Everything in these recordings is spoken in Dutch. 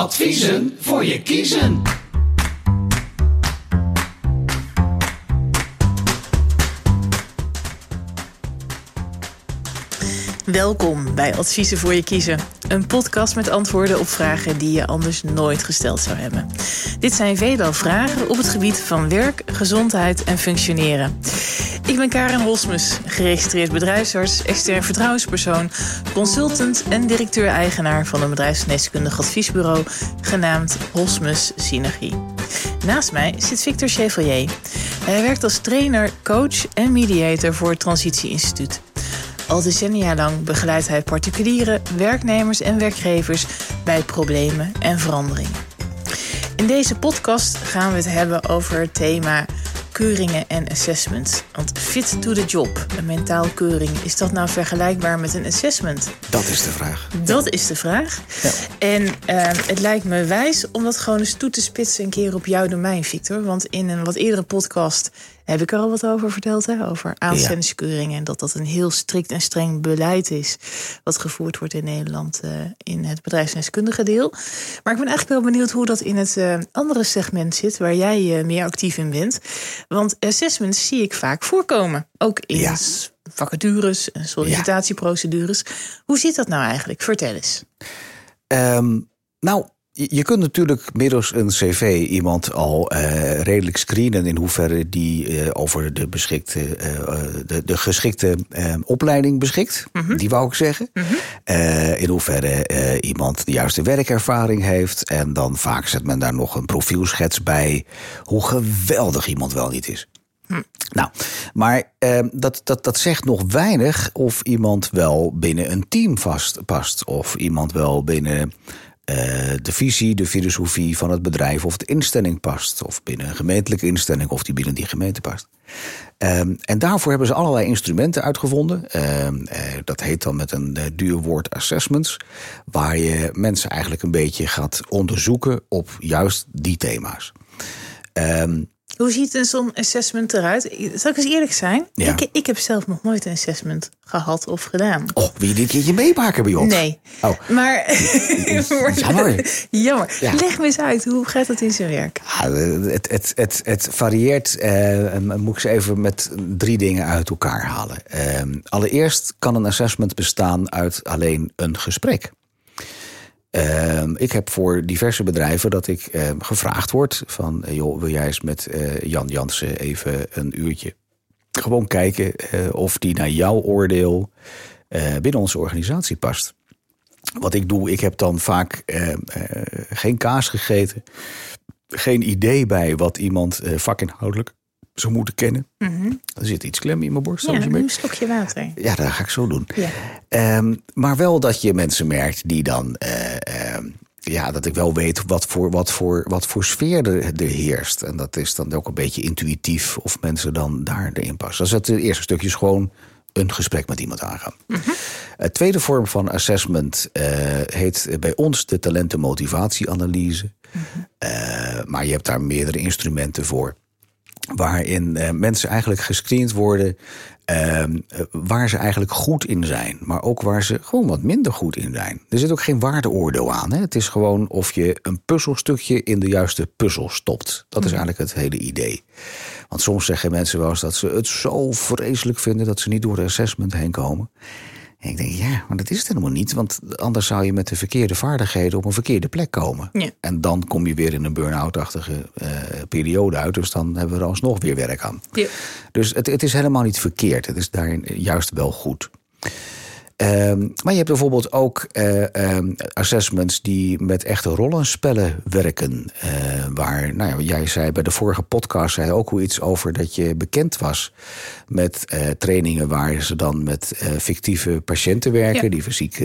Adviezen voor je kiezen. Welkom bij Adviezen voor je kiezen. Een podcast met antwoorden op vragen die je anders nooit gesteld zou hebben. Dit zijn veelal vragen op het gebied van werk, gezondheid en functioneren. Ik ben Karen Hosmus, geregistreerd bedrijfsarts, extern vertrouwenspersoon, consultant en directeur-eigenaar van een bedrijfsgeneeskundig adviesbureau genaamd Hosmus Synergie. Naast mij zit Victor Chevalier. Hij werkt als trainer, coach en mediator voor het Transitie Instituut. Al decennia lang begeleidt hij particuliere werknemers en werkgevers bij problemen en veranderingen. In deze podcast gaan we het hebben over het thema keuringen en assessments. Want fit to the job, een mentaal keuring, is dat nou vergelijkbaar met een assessment? Dat is de vraag. Dat is de vraag. Ja. En uh, het lijkt me wijs om dat gewoon eens toe te spitsen een keer op jouw domein, Victor. Want in een wat eerdere podcast heb ik er al wat over verteld, hè? over aanstellingskeuringen. En dat dat een heel strikt en streng beleid is. wat gevoerd wordt in Nederland uh, in het bedrijfsdeskundige deel. Maar ik ben eigenlijk wel benieuwd hoe dat in het uh, andere segment zit. waar jij uh, meer actief in bent. Want assessments zie ik vaak voorkomen. Ook in Ja. vacatures en sollicitatieprocedures. Hoe zit dat nou eigenlijk? Vertel eens. Ehm, nou, je kunt natuurlijk middels een cv iemand al eh, redelijk screenen in hoeverre die eh, over de, beschikte, eh, de, de geschikte eh, opleiding beschikt. Die wou ik zeggen. Eh, in hoeverre iemand de juiste werkervaring heeft. En dan vaak zet men daar nog een profielschets bij. Hoe geweldig iemand wel niet is. Nou, maar eh, dat, dat, dat zegt nog weinig of iemand wel binnen een team vast past. Of iemand wel binnen eh, de visie, de filosofie van het bedrijf of de instelling past. Of binnen een gemeentelijke instelling of die binnen die gemeente past. Ehm, en daarvoor hebben ze allerlei instrumenten uitgevonden. Ehm, eh, dat heet dan met een eh, duur woord assessments. Waar je mensen eigenlijk een beetje gaat onderzoeken op juist die thema's. Ehm, Hoe ziet een zo'n assessment eruit? Zal ik eens eerlijk zijn? Ja. Ik, ik heb zelf nog nooit een assessment gehad of gedaan. oh, wil je dit keertje meemaken bij ons? Nee. Oh. Maar, Jammer. Jammer. Ja. Leg me eens uit, hoe gaat dat in zijn werk? Ja, het, het, het, het varieert. eh, moet ik ze even met drie dingen uit elkaar halen. Eh, allereerst kan een assessment bestaan uit alleen een gesprek. Eh, ik heb voor diverse bedrijven dat ik eh, gevraagd word van... eh, joh, wil jij eens met eh, Jan Jansen even een uurtje gewoon kijken... eh, of die naar jouw oordeel binnen onze organisatie past. Wat ik doe, ik heb dan vaak eh, eh, geen kaas gegeten geen idee bij wat iemand vakinhoudelijk zou moeten kennen. Er zit iets klem in mijn borst. Mhm. Ja, een slokje water. ja, dat ga ik zo doen. Ja. Ehm, maar wel dat je mensen merkt die dan. ehm, ja, dat ik wel weet wat voor, wat voor, wat voor sfeer er, er heerst. En dat is dan ook een beetje intuïtief of mensen dan daar erin passen. Dus het eerste stukje is gewoon een gesprek met iemand aangaan. Het tweede vorm van assessment eh, heet bij ons de talentenmotivatieanalyse. Eh, maar je hebt daar meerdere instrumenten voor waarin eh, mensen eigenlijk gescreend worden ehm, eh, waar ze eigenlijk goed in zijn, maar ook waar ze gewoon wat minder goed in zijn. Er zit ook geen waardeoordeel aan. Hè? Het is gewoon of je een puzzelstukje in de juiste puzzel stopt. Dat is eigenlijk het hele idee. Want soms zeggen mensen wel eens dat ze het zo vreselijk vinden dat ze niet door de assessment heen komen. En ik denk, ja, maar dat is het helemaal niet. Want anders zou je met de verkeerde vaardigheden op een verkeerde plek komen. Ja. En dan kom je weer in een burn-out-achtige eh, periode uit. Dus dan hebben we er alsnog weer werk aan. Ja. Dus het, het is helemaal niet verkeerd. Het is daarin juist wel goed. Ehm, maar je hebt bijvoorbeeld ook eh, ehm, assessments die met echte rollenspellen werken. Eh, waar, nou ja, jij zei bij de vorige podcast zei ook hoe iets over dat je bekend was met eh, trainingen waar ze dan met fictieve patiënten werken, Ja. die fysieke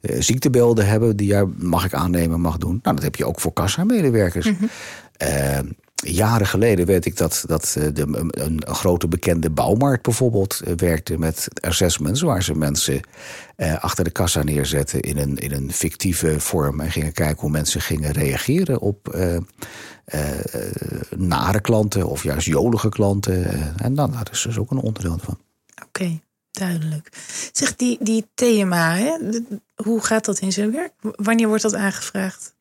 eh, ziektebeelden hebben, die jij mag ik aannemen mag doen. Nou, dat heb je ook voor kassa-medewerkers. Eh, jaren geleden weet ik dat, dat eh, de, een, een grote bekende bouwmarkt bijvoorbeeld eh, werkte met assessments, waar ze mensen eh, achter de kassa neerzetten in een, in een fictieve vorm en gingen kijken hoe mensen gingen reageren op eh, eh, eh, nare klanten of juist jolige klanten. En dan, dat is dus ook een onderdeel van. Oké. duidelijk. Zeg, die, die thema, hè? hoe gaat dat in zijn werk? Wanneer wordt dat aangevraagd?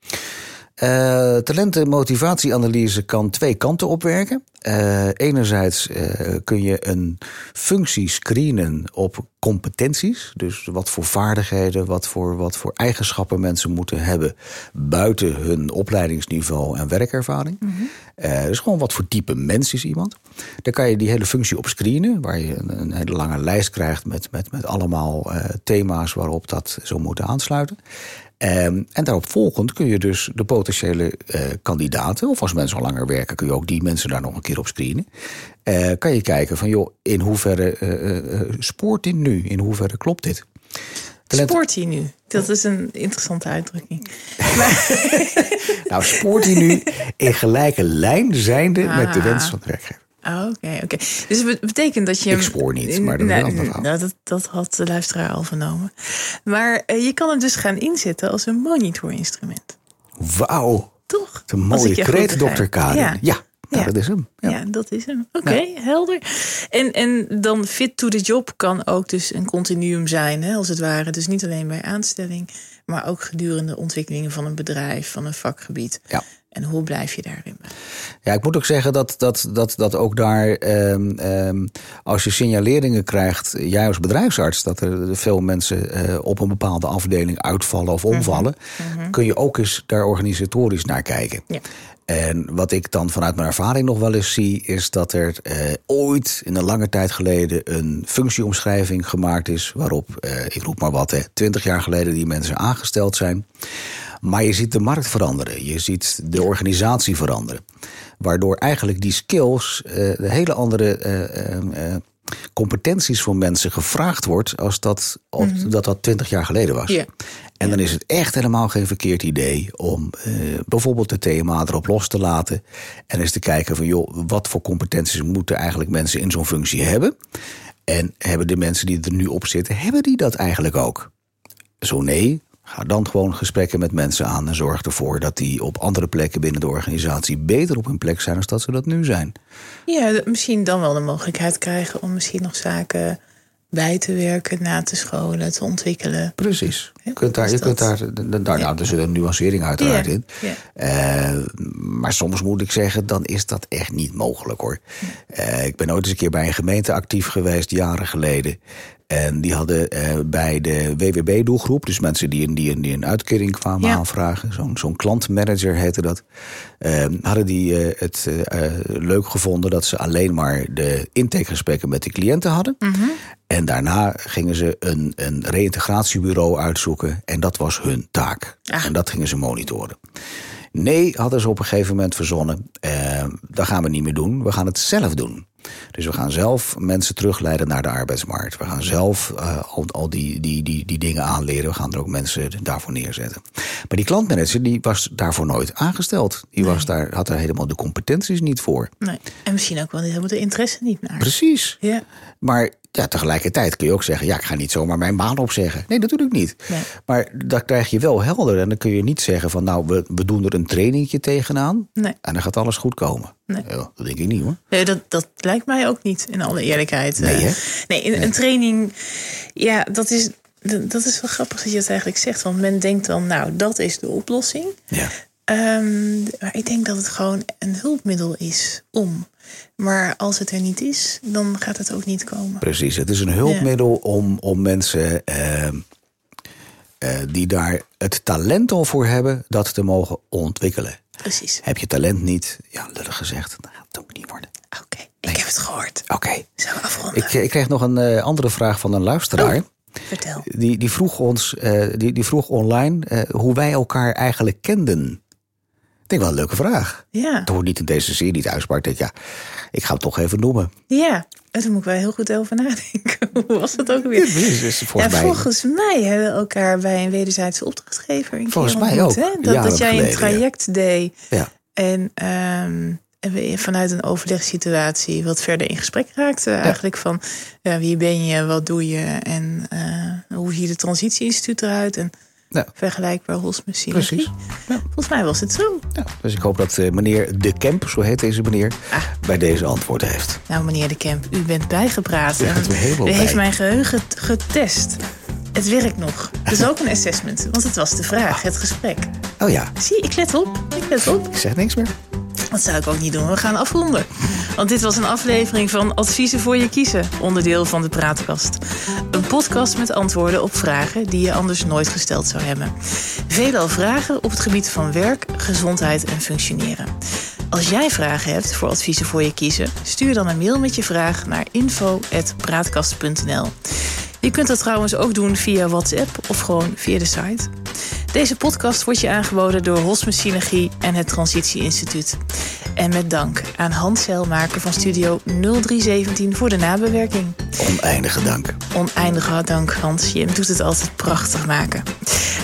Uh, talent- en motivatieanalyse kan twee kanten opwerken. Uh, enerzijds uh, kun je een functie screenen op competenties. Dus wat voor vaardigheden, wat voor, wat voor eigenschappen mensen moeten hebben buiten hun opleidingsniveau en werkervaring. Mm -hmm. dus gewoon wat voor type mens is iemand. Dan kan je die hele functie op screenen, waar je een, een hele lange lijst krijgt met, met, met allemaal thema's waarop dat zou moeten aansluiten. Um, en daarop volgend kun je dus de potentiële uh, kandidaten, of als mensen al langer werken, kun je ook die mensen daar nog een keer op screenen. Uh, kan je kijken van, joh, in hoeverre uh, spoort dit nu? In hoeverre klopt dit? Talent... Spoort hij nu? Dat is een interessante uitdrukking. nou, spoort hij nu in gelijke lijn zijnde ah. met de wens van de werkgever. Oh, oké, oké. Dus het betekent dat je. Ik spoor niet, maar dat, nou, nou, dat, dat had de luisteraar al vernomen. Maar uh, je kan hem dus gaan inzetten als een monitorinstrument. Wauw. Toch? Een mooie kreet, dokter Karin. Ja. ja. Nou, ja. dat is hem. Ja, ja dat is hem. Oké, okay, helder. En, en dan fit to the job kan ook dus een continuum zijn, hè, als het ware. Dus niet alleen bij aanstelling, maar ook gedurende ontwikkelingen van een bedrijf, van een vakgebied. Ja. En hoe blijf je daarin? Ja, ik moet ook zeggen dat, dat, dat, dat ook daar, um, um, als je signaleringen krijgt, jij als bedrijfsarts, dat er veel mensen uh, op een bepaalde afdeling uitvallen of omvallen, mm -hmm. kun je ook eens daar organisatorisch naar kijken. Ja. En wat ik dan vanuit mijn ervaring nog wel eens zie, is dat er uh, ooit in een lange tijd geleden een functieomschrijving gemaakt is, waarop, uh, ik roep maar wat, twintig jaar geleden die mensen aangesteld zijn. Maar je ziet de markt veranderen. Je ziet de organisatie veranderen. Waardoor eigenlijk die skills uh, de hele andere uh, uh, competenties van mensen gevraagd wordt als dat mm -hmm. dat, dat 20 jaar geleden was. Yeah. En dan is het echt helemaal geen verkeerd idee om bijvoorbeeld het thema erop los te laten. En eens te kijken van joh, wat voor competenties moeten eigenlijk mensen in zo'n functie hebben. En hebben de mensen die er nu op zitten, hebben die dat eigenlijk ook? Zo nee, Ga dan gewoon gesprekken met mensen aan en zorg ervoor dat die op andere plekken binnen de organisatie beter op hun plek zijn dan dat ze dat nu zijn. Ja, misschien dan wel de mogelijkheid krijgen om misschien nog zaken bij te werken, na te scholen, te ontwikkelen. Precies. Je kunt daar, je kunt daar, daar nou, er zit een nuancering uiteraard in. Ja. Uh, maar soms moet ik zeggen, dan is dat echt niet mogelijk hoor. Uh, ik ben ooit eens een keer bij een gemeente actief geweest, jaren geleden. En die hadden uh, bij de WWB-doelgroep, dus mensen die een, die die een uitkering kwamen ja. aanvragen, zo'n zo'n klantmanager heette dat, uh, hadden die het leuk gevonden dat ze alleen maar de intakegesprekken met de cliënten hadden. Mm -hmm. En daarna gingen ze een, een reïntegratiebureau uitzoeken en dat was hun taak. Ah. En dat gingen ze monitoren. Nee, hadden ze op een gegeven moment verzonnen, dat gaan we niet meer doen, we gaan het zelf doen. Dus we gaan zelf mensen terugleiden naar de arbeidsmarkt. We gaan zelf uh, al, al die, die, die, die dingen aanleren. We gaan er ook mensen daarvoor neerzetten. Maar die klantmanager die was daarvoor nooit aangesteld. Die nee. was daar, had daar helemaal de competenties niet voor. Nee. En misschien ook wel helemaal de interesse niet naar. Precies. Ja. Maar ja, tegelijkertijd kun je ook zeggen: ja, ik ga niet zomaar mijn baan opzeggen. Nee, natuurlijk niet. Nee. Maar dat krijg je wel helder. En dan kun je niet zeggen: van nou, we, we doen er een trainingje tegenaan. Nee. En dan gaat alles goed komen. Nee. Ja, dat denk ik niet hoor. Nee, dat, dat lijkt mij ook niet, in alle eerlijkheid. Nee, hè? nee, een, training, ja, dat is. Dat is wel grappig dat je het eigenlijk zegt. Want men denkt dan, nou, dat is de oplossing. Ja. Um, maar ik denk dat het gewoon een hulpmiddel is om. Maar als het er niet is, dan gaat het ook niet komen. Precies, het is een hulpmiddel ja. om, om mensen uh, uh, die daar het talent al voor hebben, dat te mogen ontwikkelen. Precies. Heb je talent niet, ja, lullig gezegd, dan gaat het ook niet worden. Oké, okay. nee. ik heb het gehoord. Oké. Okay. Zo afronden. Ik, ik kreeg nog een uh, andere vraag van een luisteraar. Oh, vertel. Die, die, vroeg ons, die, die vroeg online hoe wij elkaar eigenlijk kenden. Ik denk wel een leuke vraag. Ja. Het hoort niet in deze serie thuis, maar ik denk, ja, ik ga het toch even noemen. Ja, daar moet ik wel heel goed over nadenken. Hoe was dat ook weer? Ja, dus volgens, ja, mij... volgens mij hebben we elkaar bij een wederzijdse opdrachtgever een volgens mij ontmoet, ook. Hè? Dat, dat jij geleden, een traject deed. Ja. En, um, en we vanuit een overlegssituatie wat verder in gesprek raakten. Eigenlijk van ja, wie ben je, wat doe je en uh, hoe ziet het transitieinstituut eruit? En Ja. Vergelijkbaar Hosmus Precies. Ja. Volgens mij was het zo. Dus ik hoop dat eh, meneer De Kemp, zo heet deze meneer, Ah. bij deze antwoorden heeft. Nou, meneer De Kemp, u bent bijgepraat. Ja, u heeft mijn geheugen getest. Het werkt nog. Het is ook een assessment, want het was de vraag, het gesprek. Oh ja, Zie, ik let op. Ik let op. ik zeg niks meer. Dat zou ik ook niet doen. We gaan afronden. Want dit was een aflevering van Adviezen voor je kiezen, onderdeel van de Praatkast. Een podcast met antwoorden op vragen die je anders nooit gesteld zou hebben. Veelal vragen op het gebied van werk, gezondheid en functioneren. Als jij vragen hebt voor Adviezen voor je kiezen, stuur dan een mail met je vraag naar info.praatkast.nl. Je kunt dat trouwens ook doen via WhatsApp of gewoon via de site. Deze podcast wordt je aangeboden door Synergie en het Transitie Instituut. En met dank aan Hans Zeilmaker van Studio 0317 voor de nabewerking. Oneindige dank. Oneindige dank, Hans. Je doet het altijd prachtig maken.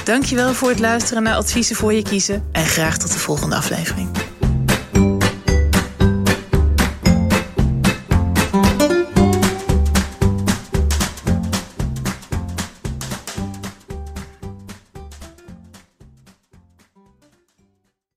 Dankjewel voor het luisteren naar Adviezen voor je kiezen. En graag tot de volgende aflevering.